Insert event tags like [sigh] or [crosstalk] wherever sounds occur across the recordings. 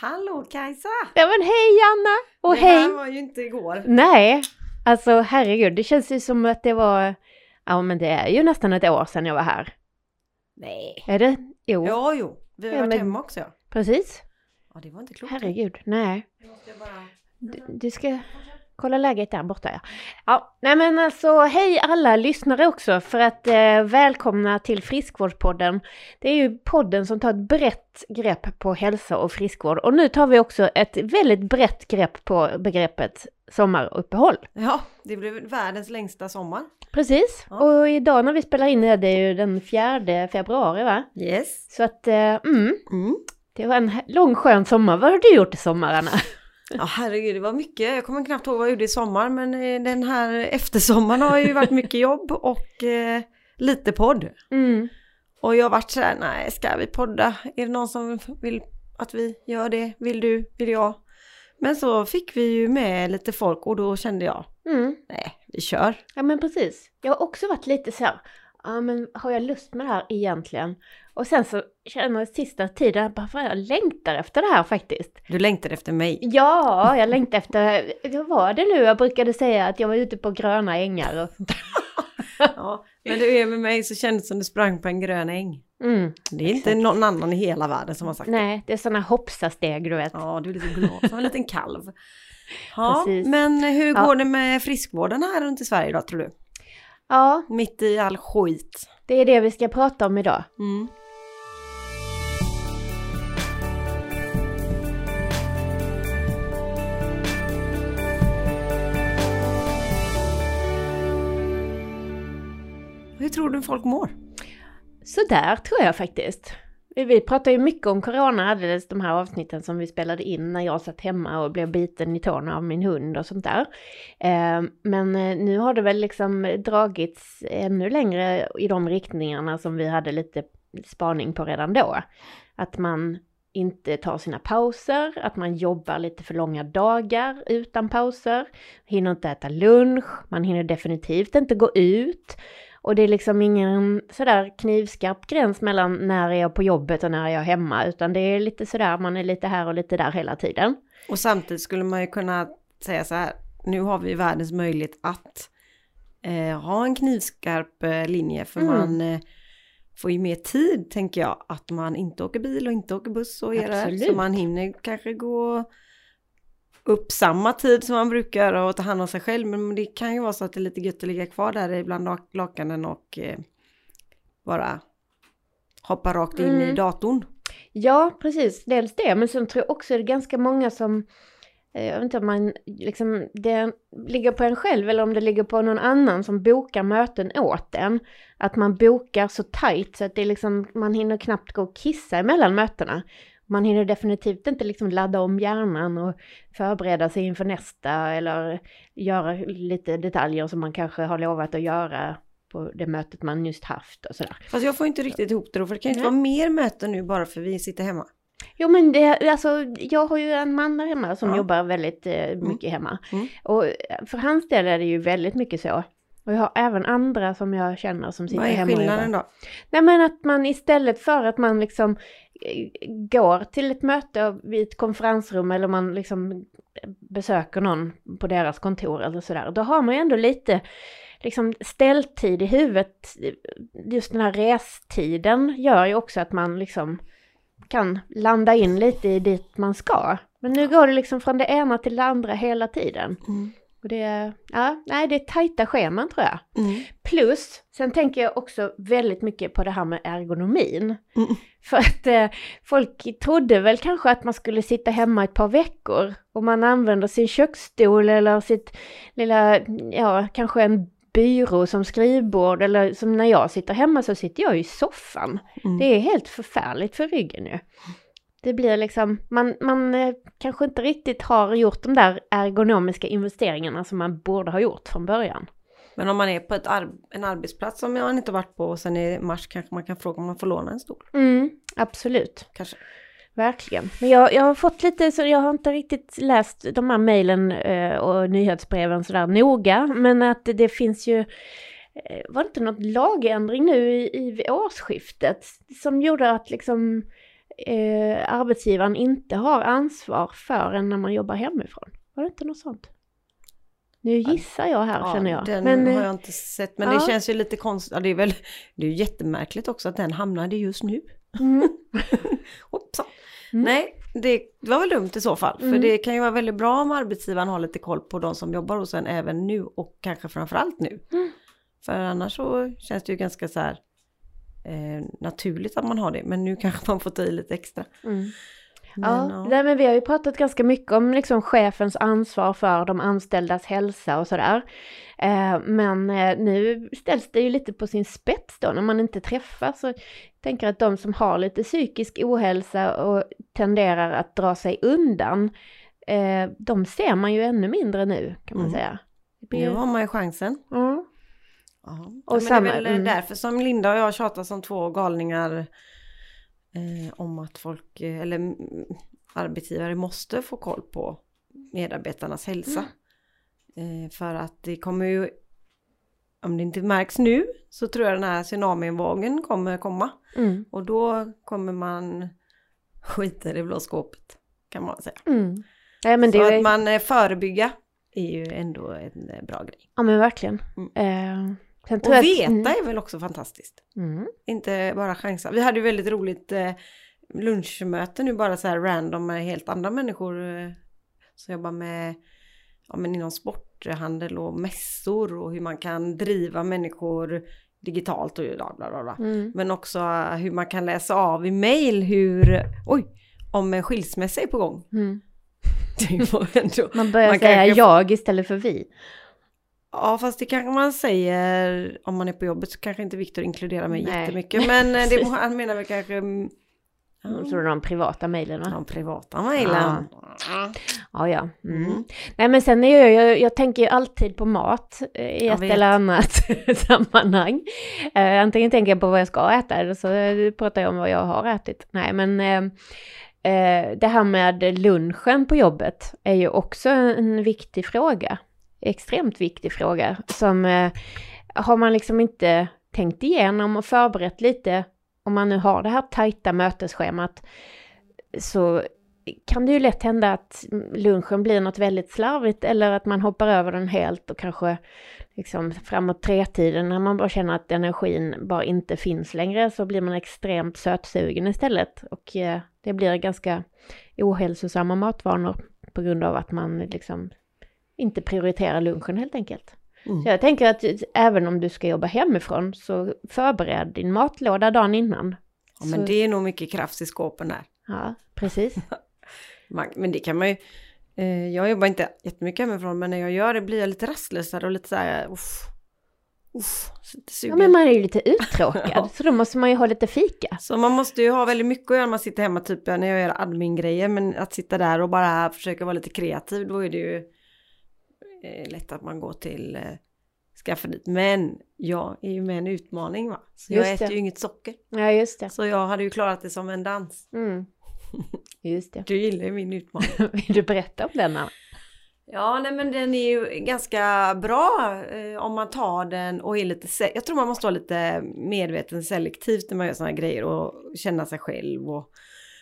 Hallå Kajsa! Ja men hej Anna! Och det hej! här var ju inte igår. Nej, alltså herregud, det känns ju som att det var, ja men det är ju nästan ett år sedan jag var här. Nej. Är det? Jo, Ja, jo. Vi har Ja, varit men- hemma också ja. precis. Ja, det var inte klokt. Herregud, nej. Du, du ska kolla läget där borta ja. Ja, nej men alltså hej alla lyssnare också för att eh, välkomna till Friskvårdspodden. Det är ju podden som tar ett brett grepp på hälsa och friskvård och nu tar vi också ett väldigt brett grepp på begreppet sommaruppehåll. Ja, det blev världens längsta sommar. Precis, Ja. och idag när vi spelar in det, det är ju den 4 februari va? Yes. Så att, eh, mm, Mm. det var en lång skön sommar. Vad har du gjort i sommar Anna? Ja, herregud, det var mycket. Jag kommer knappt ihåg vad jag gjorde i sommar, men eh, den här eftersommaren har ju varit mycket jobb och eh, lite podd. Mm. Och jag har varit så här, nej, ska vi podda? Är det någon som vill att vi gör det? Vill du? Vill jag? Men så fick vi ju med lite folk och då kände jag, Mm. nej, vi kör. Ja men precis. Jag har också varit lite så här, ja men har jag lust med det här egentligen? Och sen så känner jag sista tiden, bara fan jag längtar efter det här faktiskt. Du längtar efter mig. Ja, jag längtar efter, vad var det nu jag brukade säga att jag var ute på gröna ängar och sånt. [laughs] Ja, men du är med mig så kändes det som du sprang på en grön äng. Mm. Det är inte någon annan i hela världen som har sagt det. Nej, det är sådana hoppsasteg du vet. Ja, du är lite glad som en liten kalv. Ja, Precis. men hur Ja. går det med friskvården här runt i Sverige då tror du? Ja, Mitt i all skit. det är det vi ska prata om idag. Mm. Hur tror du folk mår? Så där tror jag faktiskt. Vi pratar ju mycket om corona alldeles de här avsnitten som vi spelade in när jag satt hemma och blev biten i tårna av min hund och sånt där. Eh, men eh, nu har det väl liksom dragits ännu längre i de riktningarna som vi hade lite spaning på redan då. Att man inte tar sina pauser, att man jobbar lite för långa dagar utan pauser, hinner inte äta lunch, man hinner definitivt inte gå ut. Och det är liksom ingen sådär knivskarp gräns mellan när är jag på jobbet och när är jag hemma, utan det är lite sådär, man är lite här och lite där hela tiden. Och samtidigt skulle man ju kunna säga så här, nu har vi världens möjlighet att eh, ha en knivskarp eh, linje för Mm. man eh, får ju mer tid tänker jag, att man inte åker bil och inte åker buss och är där. Så man hinner kanske gå upp samma tid som man brukar och ta hand om sig själv. Men det kan ju vara så att det är lite gött att ligga kvar där bland lak- lakanen och eh, bara hoppa rakt in i Mm. datorn. Ja, precis, dels det, men sen tror jag också det är ganska många som eh, jag vet inte om man liksom, det ligger på en själv eller om det ligger på någon annan som bokar möten åt en. Att man bokar så tajt så att det är liksom, man hinner knappt gå och kissa emellan mötena. Man hinner definitivt inte liksom ladda om hjärnan och förbereda sig inför nästa eller göra lite detaljer som man kanske har lovat att göra på det mötet man just haft och sådär. Fast jag får inte riktigt ihop det då, för det kan ju inte vara mer möten nu bara för vi sitter hemma. Jo men det, alltså jag har ju en man där hemma som Ja. jobbar väldigt eh, mycket hemma. Mm. Och för hans del är det ju väldigt mycket så. Och jag har även andra som jag känner som sitter Vad är hemma skillnaden då? Nej men att man istället för att man liksom eh, går till ett möte vid ett konferensrum eller man liksom besöker någon på deras kontor eller sådär. Då har man ju ändå lite liksom ställtid i huvudet. Just den här restiden gör ju också att man liksom kan landa in lite i dit man ska. Men nu går det liksom från det ena till det andra hela tiden. Mm. Och det är, ja, nej det är tajta scheman tror jag. Mm. Plus, sen tänker jag också väldigt mycket på det här med ergonomin. Mm. För att eh, folk trodde väl kanske att man skulle sitta hemma ett par veckor och man använder sin köksstol eller sitt lilla, ja kanske en byrå som skrivbord eller som när jag sitter hemma så sitter jag i soffan. Mm. Det är helt förfärligt för ryggen ju. Det blir liksom, man, man eh, kanske inte riktigt har gjort de där ergonomiska investeringarna som man borde ha gjort från början. Men om man är på ett ar- en arbetsplats som jag inte varit på och sen i mars kanske man kan fråga om man får låna en stol. Mm, absolut. Kanske. Verkligen. Men jag, jag har fått lite, så jag har inte riktigt läst de här mejlen eh, och nyhetsbreven sådär noga. Men att det, finns ju, eh, var det inte något lagändring nu i, i årsskiftet som gjorde att liksom eh, arbetsgivaren inte har ansvar för en när man jobbar hemifrån. Var det inte något sånt? Nu gissar jag här Ja, känner jag. Den Men, har eh, jag inte sett, men ja. det känns ju lite konstigt. Ja, det är väl det är ju jättemärkligt också att den hamnade just nu. mm. [laughs] Mm. Nej, det var väl dumt i så fall. För Mm. det kan ju vara väldigt bra om arbetsgivaren har lite koll på de som jobbar hos en även nu och kanske framförallt nu. Mm. För annars så känns det ju ganska så här eh, naturligt att man har det. Men nu kanske man får ta i lite extra. mm. Men, Ja. Nej, men vi har ju pratat ganska mycket om liksom chefens ansvar för de anställdas hälsa och sådär. Eh, men eh, nu ställs det ju lite på sin spets då när man inte träffas. Så jag tänker att de som har lite psykisk ohälsa och tenderar att dra sig undan, eh, de ser man ju ännu mindre nu kan man Mm. säga. Blir- Nu har man ju chansen. Ja. Och samma- det är väl eh, mm. därför som Linda och jag tjatar som två galningar eh, om att folk, eh, eller mm, arbetsgivare måste få koll på medarbetarnas hälsa. Eh, för att det kommer ju, om det inte märks nu, så tror jag den här tsunamivågen kommer komma. Mm. Och då kommer man [laughs] skita i det blå skåpet, kan man säga. Mm. Ja, men det så är att man eh, förebygga är ju ändå en bra grej. Ja men verkligen. Mm. Eh, sen Och att- veta är väl också fantastiskt. Mm. Inte bara chansa. Vi hade ju väldigt roligt eh, lunchmöte nu bara så här random med helt andra människor eh, som jobbar med ja, men inom sporthandel och mässor och hur man kan driva människor digitalt och bla bla bla. Mm. Men också hur man kan läsa av i mail hur, oj, om en skilsmässa är på gång. Mm. [laughs] Man börjar Man säga jag istället för vi. Ja fast det kanske man säger om man är på jobbet så kanske inte Viktor inkluderar mig Nej. jättemycket. Men eh, det, [laughs] han menar väl kanske mm, ja, är det de privata mejlen va? de privata mejlen. Ja, ja. Mm. Mm. Nej men sen är jag, jag, jag tänker ju alltid på mat eh, i Jag ett vet. eller annat [laughs] sammanhang. Eh, antingen tänker jag på vad jag ska äta eller så pratar jag om vad jag har ätit. Nej men eh, eh, det här med lunchen på jobbet är ju också en viktig fråga. Extremt viktig fråga som eh, har man liksom inte tänkt igenom och förberett lite om man nu har det här tajta mötesschemat så kan det ju lätt hända att lunchen blir något väldigt slarvigt eller att man hoppar över den helt och kanske liksom framåt tretiden när man bara känner att energin bara inte finns längre så blir man extremt sötsugen istället. Och eh, det blir ganska ohälsosamma matvanor på grund av att man liksom inte prioriterar lunchen helt enkelt. Mm. Så jag tänker att även om du ska jobba hemifrån så förbered din matlåda dagen innan. Ja, men Så- det är nog mycket kraft i skåpen där. Ja, precis. [laughs] Men det kan man ju. Eh, jag jobbar inte jättemycket hemifrån men när jag gör det blir jag lite rastlösare och lite så här uff, uff, Ja, men man är ju lite [laughs] uttråkad, Ja. så då måste man ju ha lite fika. Så man måste ju ha väldigt mycket att göra när man sitter hemma typ när jag gör admin-grejer men att sitta där och bara försöka vara lite kreativ då är det ju eh, lätt att man går till eh, skafferiet. Men jag är ju med en utmaning va. Så jag äter det. ju inget socker. Ja, just det. Så jag hade ju klarat det som en dans. Mm. Just det. Du gillar ju min utmaning. [laughs] Vill du berätta om den? Anna? Ja, nej men den är ju ganska bra eh, om man tar den och är lite, jag tror man måste vara lite medveten selektivt när man gör sådana här grejer och känna sig själv och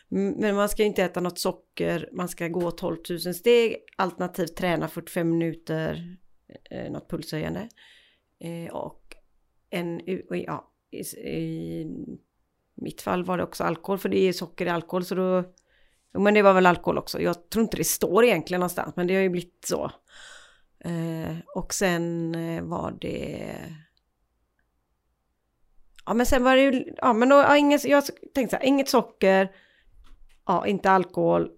men man ska inte äta något socker, man ska gå 12 000 steg, alternativt träna 45 minuter, eh, något pulshöjande. Eh, och en, ja, i, i mitt fall var det också alkohol, för det är socker i alkohol så då Jo men det var väl alkohol också. Jag tror inte det står egentligen någonstans men det har ju blivit så. Eh, och sen eh, var det... Ja men sen var det ju... Ja men då, ja, inget, jag tänkte så här, inget socker, ja inte alkohol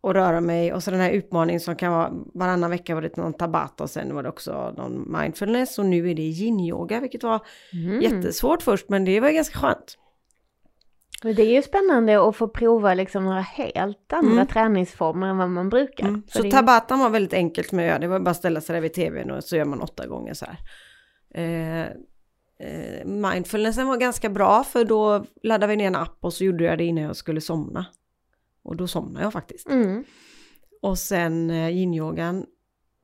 och röra mig och så den här utmaningen som kan vara varannan vecka var det någon tabata och sen var det också någon mindfulness och nu är det yin-yoga vilket var Mm. jättesvårt först men det var ganska skönt. Men Det är ju spännande att få prova liksom några helt andra Mm. träningsformer än vad man brukar. Mm. Så det- tabatan var väldigt enkelt med att göra. Det var bara att ställa sig där vid tvn och så gör man åtta gånger så här. Eh, eh, mindfulnessen var ganska bra för då laddade vi ner en app och så gjorde jag det innan jag skulle somna. Och då somnade jag faktiskt. Mm. Och sen eh, yin-yogan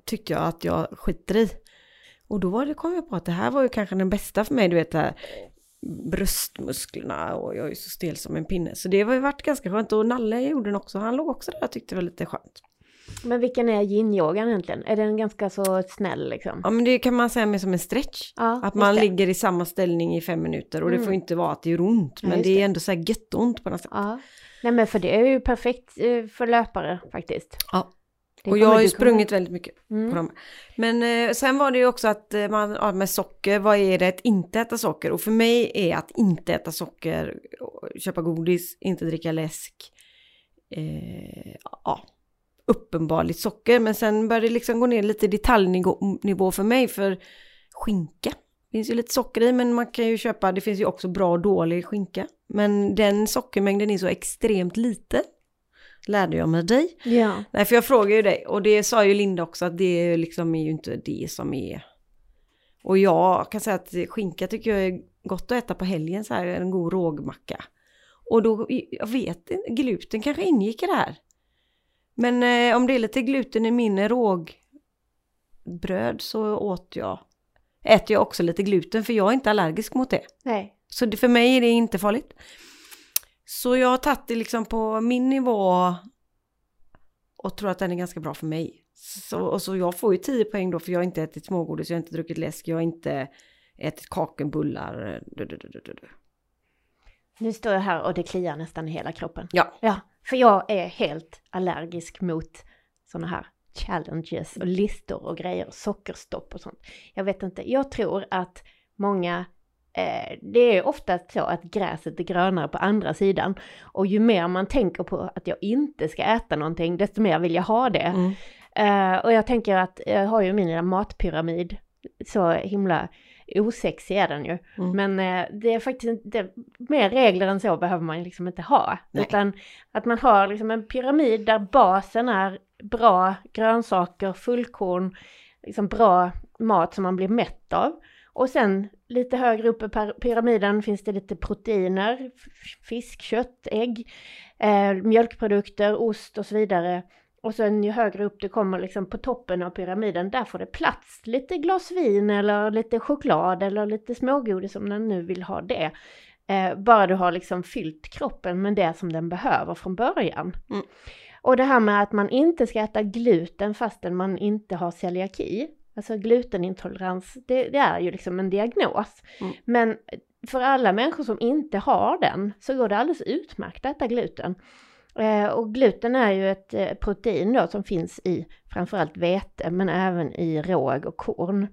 tyckte jag att jag skiter i. Och då var det, kom jag på att det här var ju kanske den bästa för mig, du vet det här. bröstmusklerna och jag är så stel som en pinne. Så det har ju varit ganska skönt och Nalle gjorde den också. Han låg också där och tyckte det var lite skönt. Men vilken är yin-yogan egentligen? Är den ganska så snäll liksom? Ja men det kan man säga med som en stretch. Ja, Att man det. ligger i samma ställning i fem minuter och det Mm. får inte vara att det gör ont. Ja, Men just det är det. ändå så här göttont på något sätt. Ja. Nej men för det är ju perfekt eh, för löpare faktiskt. Ja. Och jag har ju sprungit väldigt mycket på Mm. dem. Men eh, sen var det ju också att eh, man, ja, med socker, vad är det att inte äta socker? Och för mig är att inte äta socker, köpa godis, inte dricka läsk, eh, ja, uppenbarligt socker. Men sen började det liksom gå ner lite i detaljnivå nivå för mig för skinka. Det finns ju lite socker i men man kan ju köpa, det finns ju också bra och dålig skinka. Men den sockermängden är så extremt lite. Lärde jag mig dig. Ja. Nej, för jag frågade ju dig och det sa ju Linda också att det liksom är ju inte det som är. Och jag kan säga att skinka tycker jag är gott att äta på helgen så här, en god rågmacka. Och då, jag vet inte, gluten kanske ingick i det här. Men eh, om det är lite gluten i min rågbröd så åt jag, äter jag också lite gluten för jag är inte allergisk mot det. Nej. Så det, för mig är det inte farligt. Så jag har tagit det liksom på min nivå och tror att den är ganska bra för mig. Så, och så jag får ju 10 poäng då för jag har inte ätit smågodis, jag har inte druckit läsk, jag har inte ätit kakenbullar. Du, du, du. Nu står jag här och det kliar nästan i hela kroppen. Ja, Ja, för jag är helt allergisk mot sådana här challenges och listor och grejer, sockerstopp och sånt. Jag vet inte, jag tror att många, eh, det är ofta så att gräset är grönare på andra sidan. Och ju mer man tänker på att jag inte ska äta någonting, desto mer vill jag ha det. mm. Eh, och jag tänker att jag har ju min lilla matpyramid, så himla osexig är den ju. Mm. Men eh, det är faktiskt inte, mer regler än så behöver man liksom inte ha. Nej. Utan att man har liksom en pyramid där basen är bra grönsaker, fullkorn, liksom bra mat som man blir mätt av. Och sen lite högre upp i pyramiden finns det lite proteiner, fisk, kött, ägg, eh, mjölkprodukter, ost och så vidare. Och sen ju högre upp det kommer liksom på toppen av pyramiden, där får det plats lite glas vin eller lite choklad eller lite smågodis om den nu vill ha det. Eh, bara du har liksom fyllt kroppen med det som den behöver från början. Mm. Och det här med att man inte ska äta gluten fastän man inte har celiaki, alltså glutenintolerans, det, det är ju liksom en diagnos. Mm. Men för alla människor som inte har den så går det alldeles utmärkt att äta gluten. Eh, och gluten är ju ett eh, protein då som finns i framförallt vete men även i råg och korn.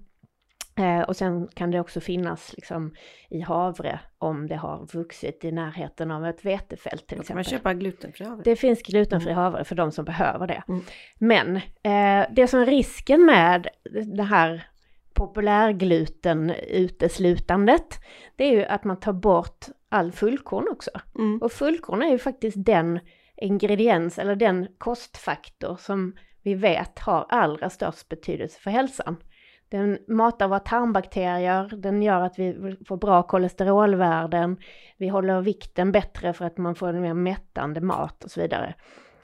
Eh, och sen kan det också finnas liksom i havre om det har vuxit i närheten av ett vetefält till Då kan man köpa glutenfri havre. Det finns glutenfri havre för de som behöver det. Mm. Men eh, det som är risken med det här populärgluten uteslutandet, det är ju att man tar bort all fullkorn också. Mm. Och fullkorn är ju faktiskt den ingrediens eller den kostfaktor som vi vet har allra störst betydelse för hälsan. Den matar våra tarmbakterier, den gör att vi får bra kolesterolvärden, vi håller vikten bättre för att man får en mer mättande mat och så vidare.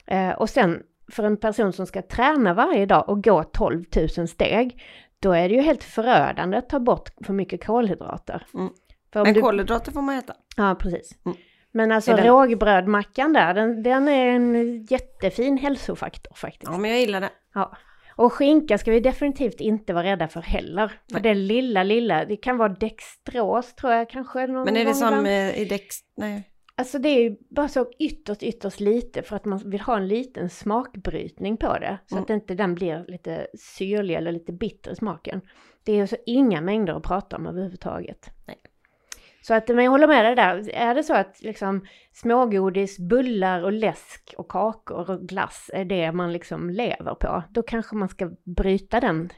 Eh, och sen för en person som ska träna varje dag och gå 12 000 steg, då är det ju helt förödande att ta bort för mycket kolhydrater. Mm. För Men du- kolhydrater får man äta. Ja, precis. Mm. Men alltså Är den- rågbrödmackan där, den, den är en jättefin hälsofaktor faktiskt. Ja men jag gillar det. Ja. Och skinka ska vi definitivt inte vara rädda för heller. För det lilla, lilla, det kan vara dextros tror jag kanske. Någon Men är det som eh, i Dex... Nej. Alltså det är bara så ytterst, ytterst lite för att man vill ha en liten smakbrytning på det. Så Mm. att inte den blir lite syrlig eller lite bitter i smaken. Det är ju så inga mängder att prata om överhuvudtaget. Nej. Så att, men jag håller med dig där. Är det så att liksom smågodis, bullar och läsk och kakor och glass är det man liksom lever på, då kanske man ska bryta den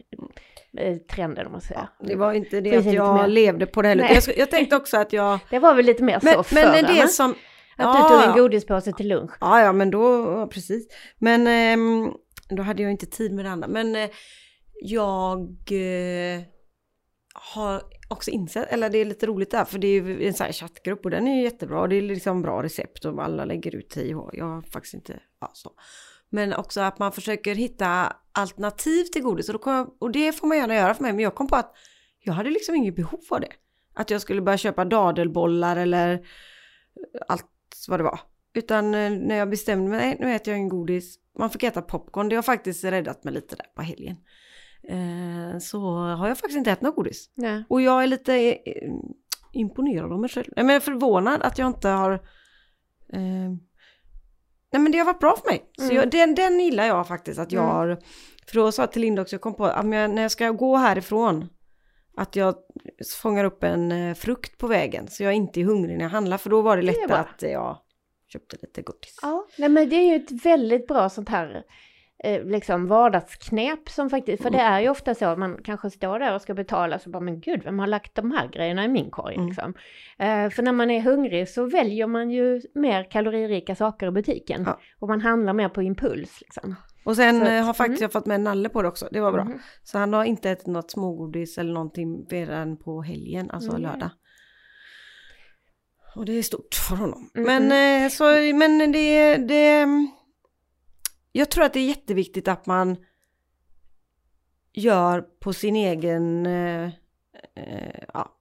eh, trenden om man säger. Ja, det var inte det Finns att jag mer. levde på det heller. Jag, jag tänkte också att jag... Det var väl lite mer Men, så förr, men det som... Att du tog en godispåse till lunch. Ja, ja, men då, ja, precis. Men ehm, då hade jag inte tid med det andra. Men eh, jag eh, har också insett, eller det är lite roligt där, för det är ju en sån här chattgrupp och den är ju jättebra. Och det är liksom bra recept och alla lägger ut i och jag har faktiskt inte, ja så. Men också att man försöker hitta alternativ till godis och, då jag, och det får man gärna göra för mig. Men jag kom på att jag hade liksom inget behov av det. att jag skulle börja köpa dadelbollar eller allt vad det var. Utan eh, när jag bestämde mig, nej, nu äter jag en godis. Man fick äta popcorn, det har faktiskt räddat mig lite där på helgen. Eh, så har jag faktiskt inte ätit något godis. Nej. Och jag är lite eh, imponerad av mig själv. Nej, men jag är förvånad att jag inte har... Eh, nej men det har varit bra för mig. Så Mm. jag, den, den gillar jag faktiskt att jag Mm. har... För då sa jag till Linda också, jag kom på att när jag ska gå härifrån att jag fångar upp en eh, frukt på vägen så jag inte är hungrig när jag handlar för då var det är lättare bra. att jag köpte lite godis. Ja, nej men det är ju ett väldigt bra sånt här eh, liksom vardagsknep som faktiskt, för det är ju ofta så att man kanske står där och ska betala så bara men gud vem har lagt de här grejerna i min korg Mm. liksom. Eh, för när man är hungrig så väljer man ju mer kaloririka saker i butiken Ja. och man handlar mer på impuls liksom. Och sen Så eh, har faktiskt mm. jag fått med Nalle på det också, det var bra. Mhm. Så han har inte ätit något smågodis eller någonting redan på helgen, alltså Mm. lördag. Och det är stort för honom. Mm, Men, eh, så, men det, det... Jag tror att det är jätteviktigt att man gör på sin egen... Eh, eh, ja,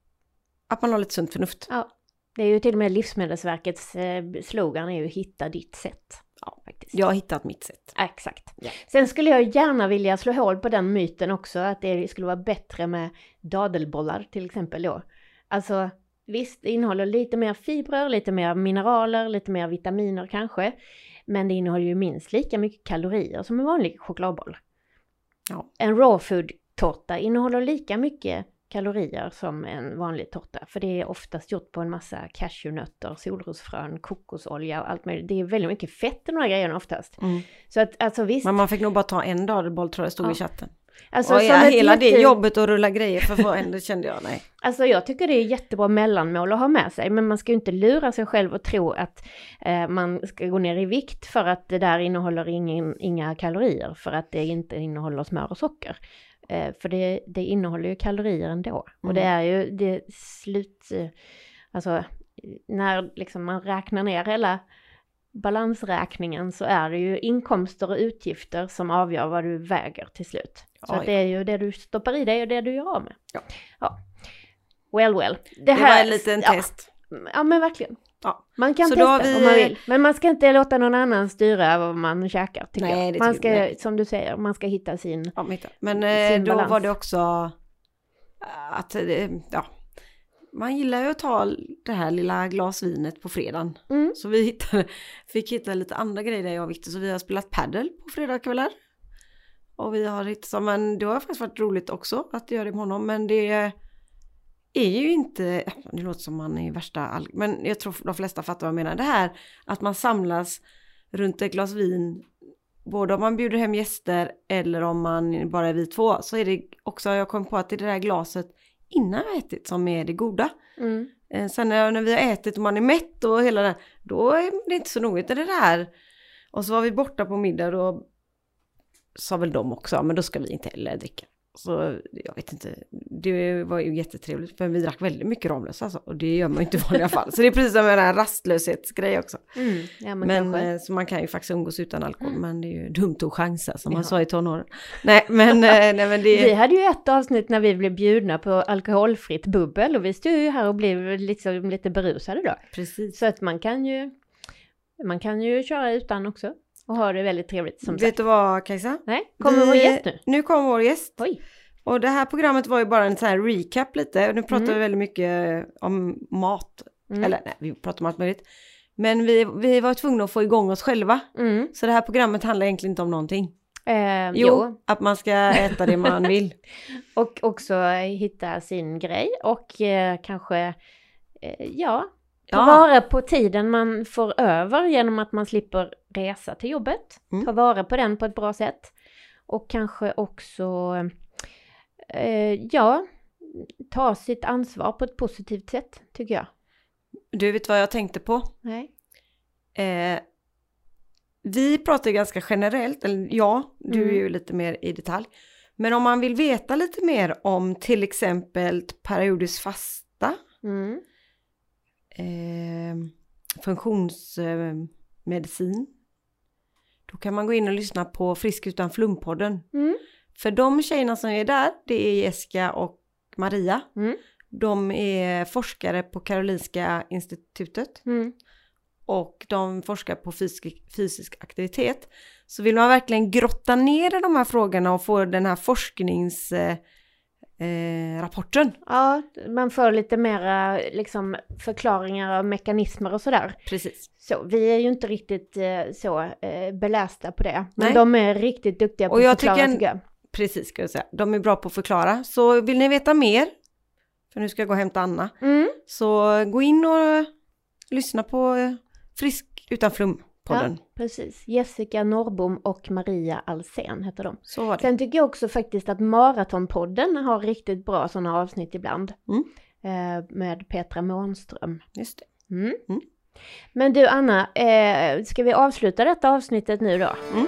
att man har lite sunt förnuft. Ja, det är ju till och med Livsmedelsverkets eh, slogan är ju hitta ditt sätt. Ja, faktiskt. Jag har hittat mitt sätt. Exakt. Ja. Sen skulle jag gärna vilja slå hål på den myten också, att det skulle vara bättre med dadelbollar till exempel då. Alltså visst, det innehåller lite mer fibrer, lite mer mineraler, lite mer vitaminer kanske. Men det innehåller ju minst lika mycket kalorier som en vanlig chokladboll. Ja. En raw food tårta innehåller lika mycket kalorier som en vanlig tårta. För det är oftast gjort på en massa cashewnötter, solrosfrön, kokosolja och allt möjligt. Det är väldigt mycket fett i de här grejerna oftast. Mm. Så att alltså visst. Men man fick nog bara ta en dadelboll tror jag stod Ja. i chatten. Alltså, och som ja, hela det jätte- jobbet att rulla grejer för det kände jag nej. Alltså jag tycker det är jättebra mellanmål att ha med sig, men man ska ju inte lura sig själv och tro att eh, man ska gå ner i vikt för att det där innehåller ingen, inga kalorier, för att det inte innehåller smör och socker. Eh, för det, det innehåller ju kalorier ändå. Och Mm. det är ju det slut, alltså när liksom man räknar ner hela balansräkningen så är det ju inkomster och utgifter som avgör vad du väger till slut. Så Ja, det är ju det du stoppar i dig och det du gör av med. Ja. ja. Well well. Det, Det här, var en liten ja, test. Ja men verkligen. Ja. Man kan Så testa vi- om man vill. Men man ska inte låta någon annan styra vad man käkar tycker Nej, jag. det Man ska, jag som du säger, man ska hitta sin... Ja, men, men eh, Sin då balans. var det också att, eh, ja, man gillar ju att ta det här lilla glasvinet på fredagen. Mm. Så vi hittade, fick hitta lite andra grejer där jag och Victor, så vi har spelat paddle på fredagskvällar. Och vi har hittat, så, men det har faktiskt varit roligt också att göra det med honom, men det är ju inte, det låter som man är värsta, men jag tror de flesta fattar vad jag menar. Det här att man samlas runt ett glas vin, både om man bjuder hem gäster eller om man bara är vi två, så är det också, jag kom på att det är det där glaset innan jag ätit som är det goda. Mm. Eh, sen när, när vi har ätit och man är mätt och hela det, då är det inte så noga. utan Det där. Och så var vi borta på middag och då sa väl de också, men då ska vi inte heller dricka. Så jag vet inte, det var ju jättetrevligt för vi drack väldigt mycket Ramlösa alltså, och det gör man ju inte i vanliga fall. Så det är precis som en här rastlöshetsgrej också. Mm. Ja men, Men, eh, så man kan ju faktiskt umgås utan alkohol, Mm. men det är ju dumt att chansa som man Ja. sa i tonåren. Nej men, eh, nej, men det... Vi hade ju ett avsnitt när vi blev bjudna på alkoholfritt bubbel och vi stod ju här och blev liksom lite berusade då. Precis. Så att man kan ju, man kan ju köra utan också och ha det väldigt trevligt som Vet sagt. du vad Kajsa? Nej, kommer Vi- vår gäst nu? Nu kommer vår gäst. Oj. Och det här programmet var ju bara en sån här recap lite. Nu pratar Mm. vi väldigt mycket om mat. Mm. Eller nej, vi pratar om allt möjligt. Men vi, vi var tvungna att få igång oss själva. Mm. Så det här programmet handlar egentligen inte om någonting. Eh, Jo, jo. att man ska äta det man vill. [laughs] Och också hitta sin grej och eh, kanske, eh, ja, ta Ja. vara på tiden man får över genom att man slipper resa till jobbet. Mm. Ta vara på den på ett bra sätt. Och kanske också, eh, ja, ta sitt ansvar på ett positivt sätt, tycker jag. Du vet vad jag tänkte på? Nej. Eh, vi pratar ganska generellt, eller ja, du Mm. är ju lite mer i detalj. Men om man vill veta lite mer om till exempel periodisk fasta, Mm. eh, funktionsmedicin. Då kan man gå in och lyssna på Frisk utan flumpodden. Mm. För de tjejerna som är där, det är Jessica och Maria. Mm. De är forskare på Karolinska institutet Mm. och de forskar på fysisk, fysisk aktivitet. Så vill man verkligen grotta ner i de här frågorna och få den här forskningsrapporten eh, rapporten, Ja, man får lite mera liksom förklaringar av mekanismer och sådär. precis. Så vi är ju inte riktigt eh, så eh, belästa på det. Men Nej. de är riktigt duktiga på Och att förklara tycker tycker jag. Precis ska jag säga. De är bra på att förklara. Så vill ni veta mer, för nu ska jag gå och hämta Anna, Mm. så gå in och lyssna på eh, Frisk utan flum-podden. Ja, precis. Jessica Norrbom och Maria Alsen heter de. Så var det. Sen tycker jag också faktiskt att Maratonpodden har riktigt bra sådana avsnitt ibland. Mm. Eh, med Petra Månström. Just det. Mm. Mm. Men du Anna, eh, ska vi avsluta detta avsnittet nu då? Mm.